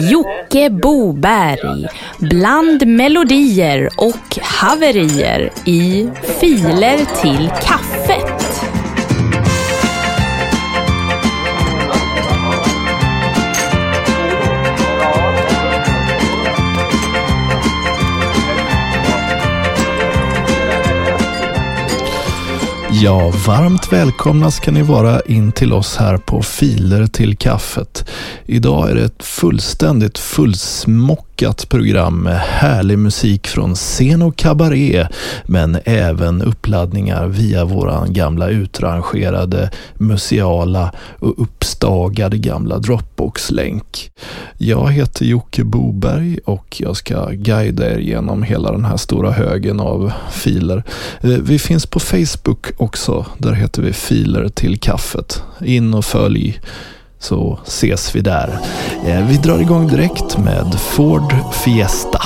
Jocke Boberg bland melodier och haverier i Filer till kaffet. Ja, varmt välkomna ska ni vara in till oss här på Filer till kaffet. Idag är det ett fullständigt fullsmockat program med härlig musik från scen och kabaré, men även uppladdningar via våran gamla utrangerade museala och uppstagade gamla Dropbox-länk. Jag heter Jocke Boberg och jag ska guida er genom hela den här stora högen av filer. Eh, vi finns på Facebook också. Där heter vi Filer till kaffet. In och följ så ses vi där. Eh, vi drar igång direkt med Ford Fiesta.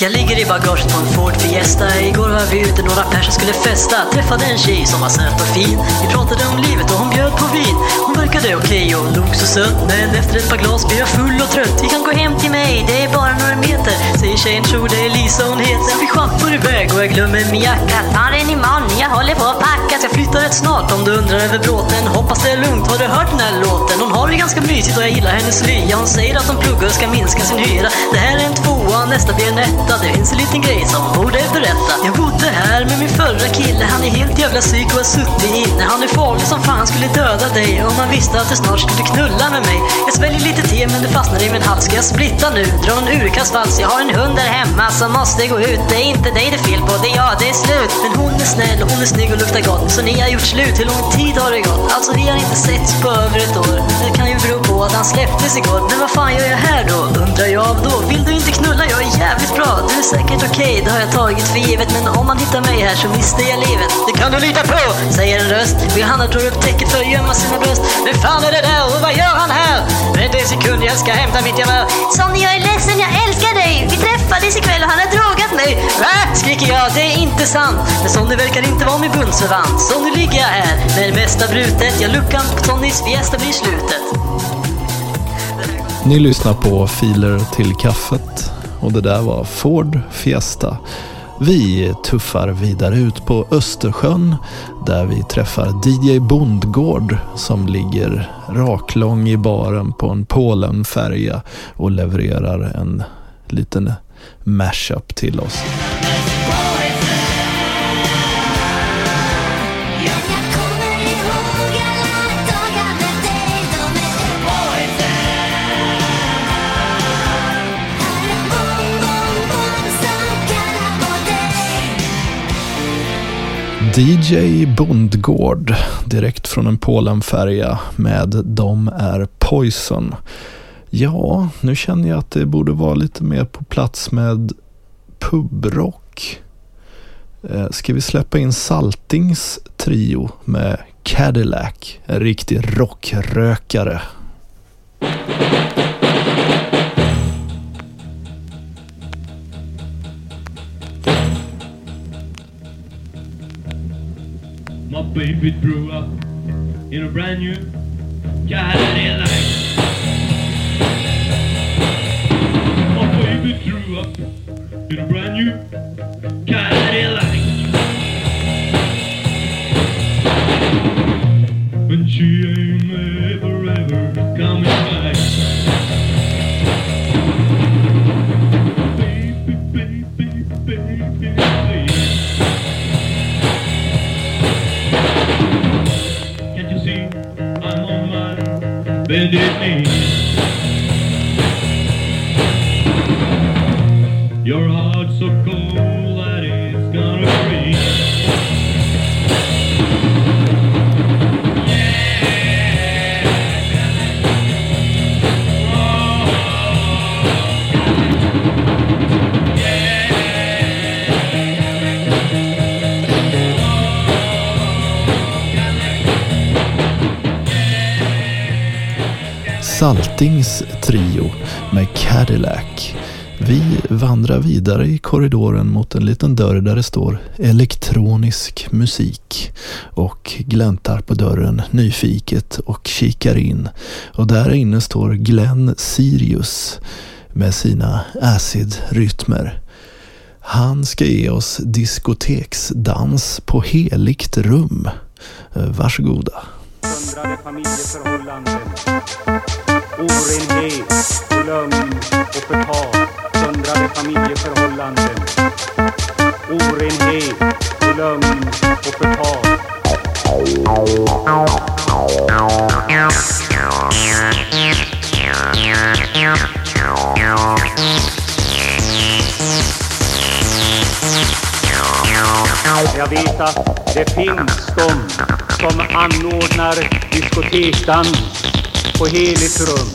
Jag ligger i bagaget på en Ford Fiesta. Igår var vi ute, några pers skulle festa. Träffade en tjej som var söt och fin. Vi pratade om livet och hon bjöd på vin. Hon verkade okej och log så sött Men efter ett par glas blev jag full och trött. Vi kan gå hem till mig, det är bara några meter Säger tjejen, tror det är Lisa hon heter. Vi schappar iväg och jag glömmer min jacka Tar den imorgon, jag håller på att packa. Jag flyttar rätt snart. Om du undrar över bråten Hoppas det är lugnt, har du hört den här låten? Hon har det ganska mysigt och jag gillar hennes lya. Hon säger att hon pluggar och ska minska sin hyra. Det här är en tvåa, nästa blir en etta. Det finns en liten grej som borde berätta. Jag bodde här med min förra kille. Han är helt jävla psyk och har suttit inne. Han är farlig som fan, skulle döda dig. Om man visste att du snart skulle knulla med mig. Jag sväljer lite te men det fastnar i min hals. Ska jag splitta nu? Dra en urkastvals Jag har en hund där hemma som måste gå ut. Det är inte dig det är fel på, det är jag, det är slut. Men hon är snäll, hon är snygg och luktar gott. Så ni har gjort slut, hur lång tid har det gått? Alltså vi har inte setts på över ett år. Det kan ju bero på att han släpptes igår. Men vad fan gör jag här då? Undrar jag då. Vill du inte knulla? Jag är jävligt bra. Du är säkert okej, det har jag tagit för givet. Men om man hittar mig här så mister jag livet. Det kan du lita på, säger en röst. Johanna drar upp täcket för att gömma sina bröst. Vem fan är det där? Och vad gör han här? Vänta en sekund, jag ska hämta mitt gevär. Sonny, jag är ledsen, jag älskar dig! Vi träffades ikväll och han har drogat mig! Va? skriker jag, det är inte sant. Men Sonny verkar inte vara min bundsförvant Så nu ligger jag här med det mesta brutet. Jag luckan på Sonnys fiesta blir slutet. Ni lyssnar på Filer till kaffet och det där var Ford Fiesta. Vi tuffar vidare ut på Östersjön där vi träffar DJ Bondgård som ligger raklång i baren på en Polenfärja och levererar en liten mashup till oss. DJ Bondgård direkt från en Polenfärja med De är Poison. Ja, nu känner jag att det borde vara lite mer på plats med pubrock. Eh, ska vi släppa in Saltings trio med Cadillac, en riktig rockrökare. Baby grew up in a brand new Cadillac. My baby grew up in a brand new Cadillac. And she ain't Saltings trio med Cadillac. Vi vandrar vidare i korridoren mot en liten dörr där det står elektronisk musik och gläntar på dörren nyfiket och kikar in. Och där inne står Glenn Sirius med sina acid-rytmer. Han ska ge oss diskoteksdans på heligt rum. Varsågoda. Söndrade familjeförhållanden. Orenhet, lögn och förtal Söndrade familjeförhållanden. Orenhet, lögn och förtal. Jag vet att det finns de som anordnar diskoteksdans på heligt rum.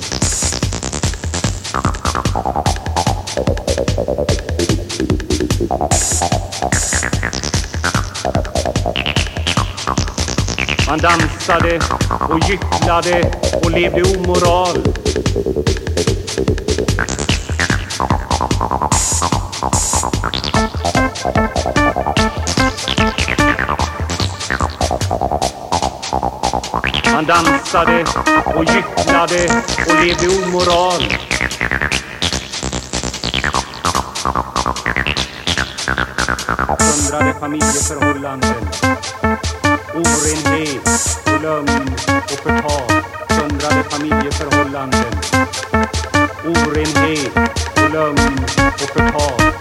Man dansade och gycklade och levde omoral. Han dansade och gycklade och levde omoral. Söndrade familjeförhållanden. Orenhet och lögn och förtal. Söndrade familjeförhållanden. Orenhet och lögn och förtal.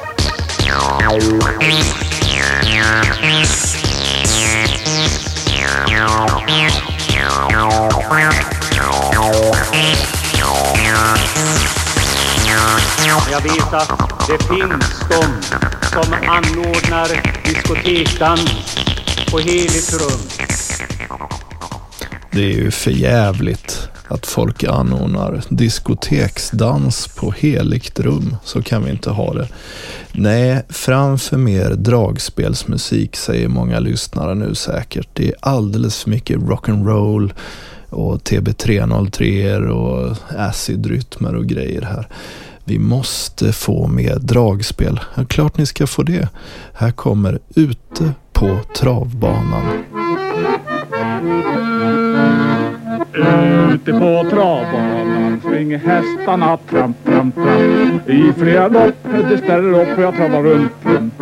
Jag vet att det finns de som anordnar diskoteksdans på heligt rum. Det är ju för jävligt att folk anordnar diskoteksdans på heligt rum. Så kan vi inte ha det. Nej, framför mer dragspelsmusik säger många lyssnare nu säkert. Det är alldeles för mycket rock'n'roll och TB303 och acid-rytmer och grejer här. Vi måste få mer dragspel. Ja, klart ni ska få det. Här kommer Ute på travbanan. Ute på travbanan springer hästarna tramp, tramp, tramp. I flera lopp, det ställer upp och jag travar runt, runt,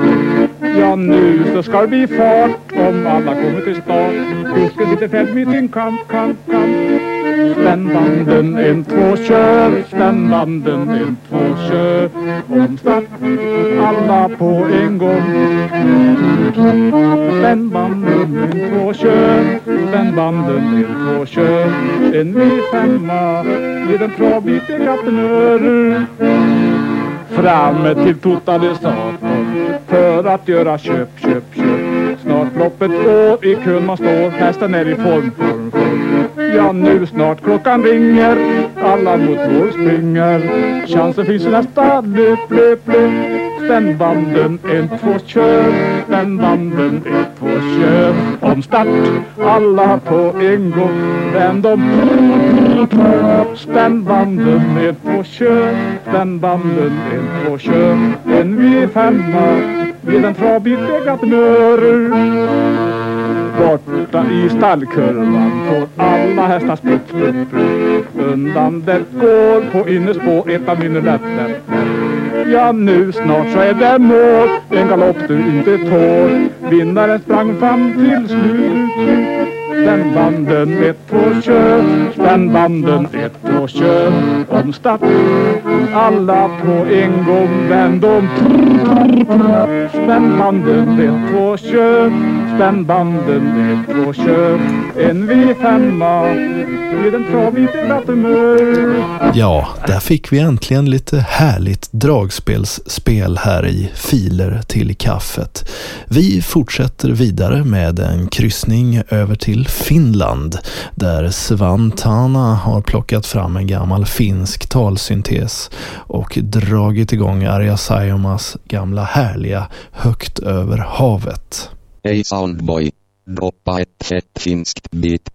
Ja nu så ska det bli fart om alla kommer till start. Kusken sitter fälld med sin kamp, kamp, kamp. Spännbanden, en, två, kör. Spännbanden, en, två, kör. Om start, alla på en gång. Spännbanden, en, två, kör. Spännbanden, en, två, kör. En ny femma, med en travbit i kaptenörer Framme till totalisatorn för att göra köp, köp, köp. Snart loppet går i kön man står Hästen är i form, form. Ja nu snart klockan ringer. Alla mot mål springer. Chansen finns i nästa. Löp, löp, löp Spännbanden, en, två, kör. Spännbanden, en, två, kör. Om start, alla på en gång. Vänd om. Spännbanden, en, två, kör. Spännbanden, en, två, kör. En V5 med en travbit ägatnörer Borta i stallkurvan. Får alla hästar sprutt, sprutt, sprutt. Undan det går på innerspår, ett av mina lätt, lätt, lätt. Ja nu snart så är det mål. En galopp du inte tål. Vinnaren sprang fram till slut. Spännbanden, ett, två, kör Spänn banden, ett, två, kör Om start Alla på en gång Vänd om. Spänn banden, ett, två, kör Spännbanden, ett, två, köp En V5 med en travbit glatt humör. Ja, där fick vi äntligen lite härligt dragspelsspel här i Filer till kaffet. Vi fortsätter vidare med en kryssning över till Finland där Svantana har plockat fram en gammal finsk talsyntes och dragit igång Arja Saijomas gamla härliga Högt över havet. Hey Soundboy. Droppa ett fett finskt bit.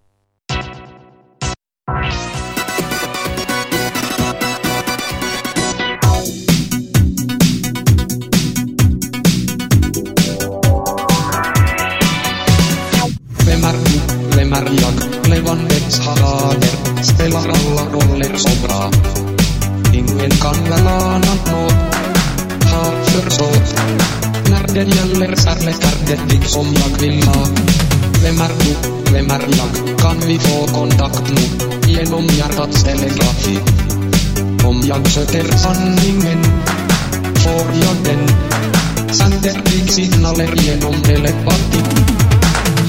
Mariak, Levandex Harader, spelar alla roller så bra. Ingen kan väl ana nåt, har förstått. När det gäller kärlek är som jag vill ha. Vem är du, vem är jag? Kan vi få kontakt nu? Genom hjärtats telegrafi. Om jag söker sanningen, får jag den. Sänder dig signaler genom telepati.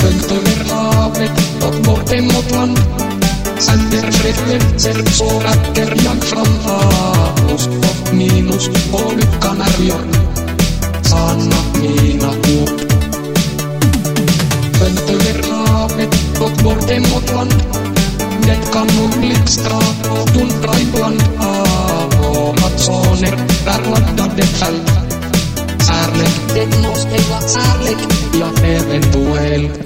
Högt över havet och bort emot land. Sänder frekvenser så räcker jag fram. Plus och minus och lyckan är jag. Bort emot land. Det kan nog blixtra och ibland.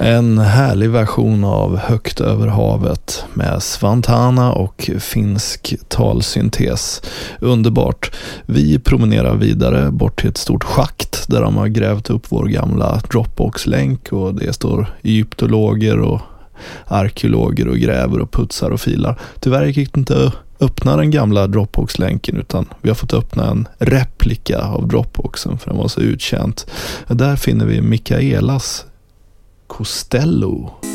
En härlig version av Högt över havet med Svantana och finsk talsyntes. Underbart. Vi promenerar vidare bort till ett stort schakt där de har grävt upp vår gamla Dropbox-länk och det står egyptologer och arkeologer och gräver och putsar och filar. Tyvärr gick det inte att öppna den gamla Dropbox-länken utan vi har fått öppna en replika av Dropboxen för den var så uttjänt. Där finner vi Mikaelas Costello.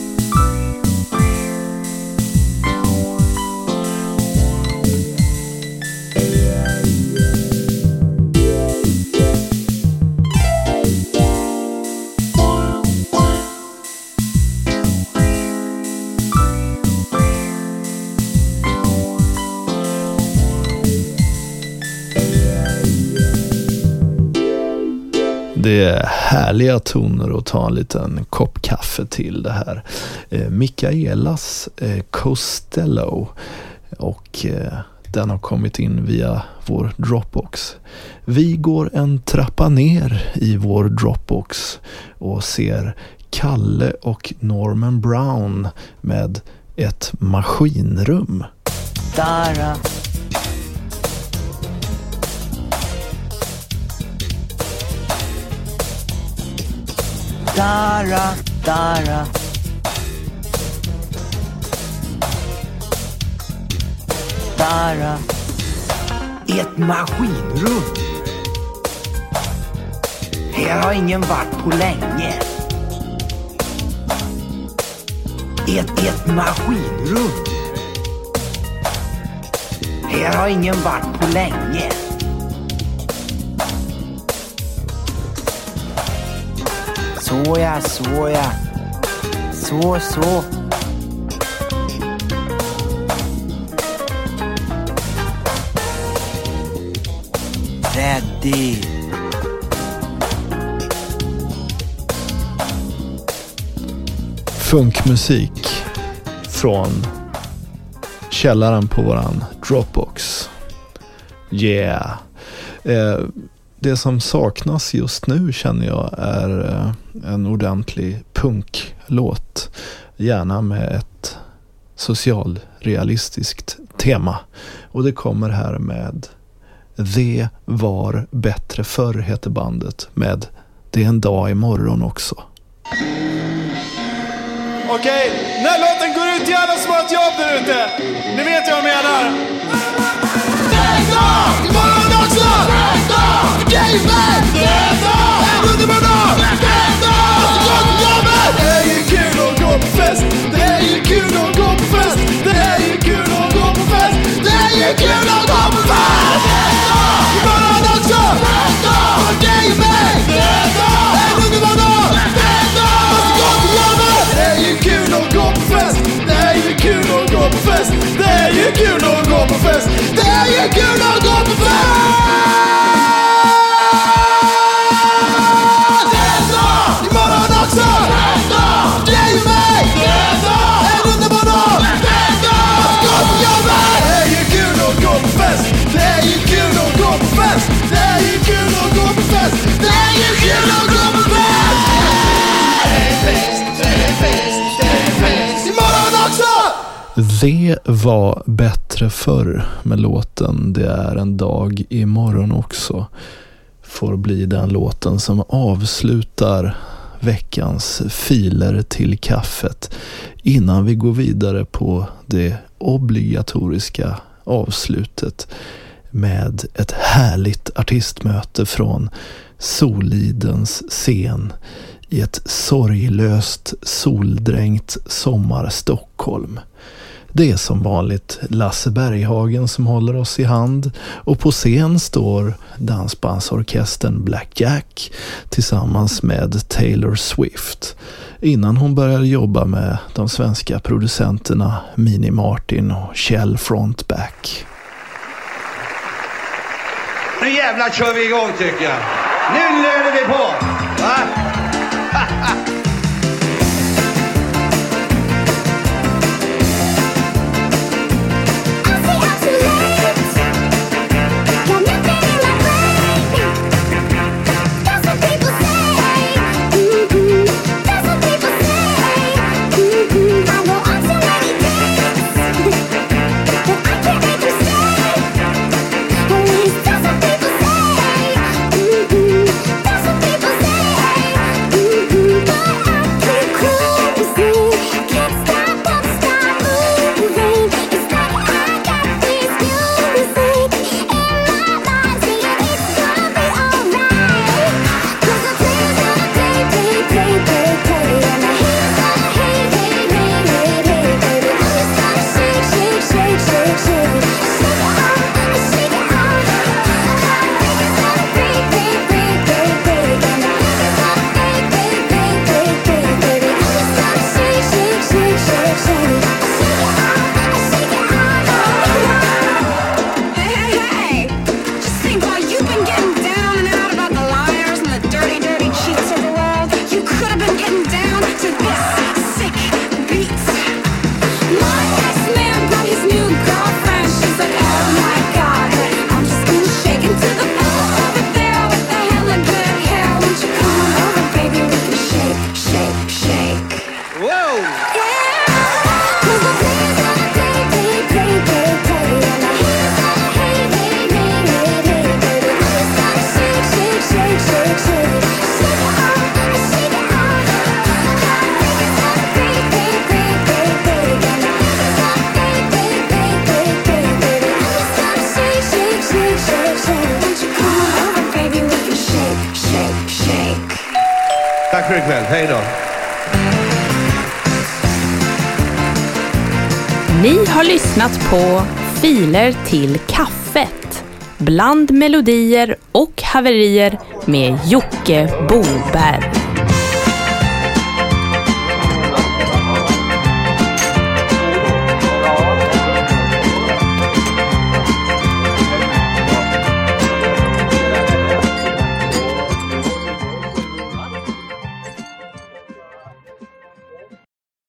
Härliga toner att ta en liten kopp kaffe till det här. Eh, Michaelas Mikaelas Costello och eh, den har kommit in via vår Dropbox. Vi går en trappa ner i vår Dropbox och ser Kalle och Norman Brown med ett maskinrum. Dara. Dara, Dara. Dara. Ett maskinrum. Här har ingen varit på länge. Ett, ett maskinrum. Här har ingen varit på länge. Såja, såja. så. Så, så. Ready. Funkmusik från källaren på våran Dropbox. Yeah. Eh, det som saknas just nu känner jag är eh, en ordentlig punklåt. Gärna med ett socialrealistiskt tema. Och det kommer här med Det var bättre förr heter bandet med Det är en dag imorgon också. Okej, när låten går ut till alla som har ett jobb där ute. Ni vet vad jag menar. Nästa! Imorgon också! Fest! Var bättre förr med låten Det är en dag imorgon också. Får bli den låten som avslutar veckans filer till kaffet innan vi går vidare på det obligatoriska avslutet med ett härligt artistmöte från Solidens scen i ett sorglöst soldränkt sommar-Stockholm. Det är som vanligt Lasse Berghagen som håller oss i hand och på scen står dansbandsorkestern Black Jack tillsammans med Taylor Swift innan hon börjar jobba med de svenska producenterna Mini Martin och Kjell Frontback. Nu jävlar kör vi igång tycker jag. Nu löder vi på! Va? Tack för ikväll. Hej då. Ni har lyssnat på Filer till kaffet. Bland melodier och haverier med Jocke Boberg.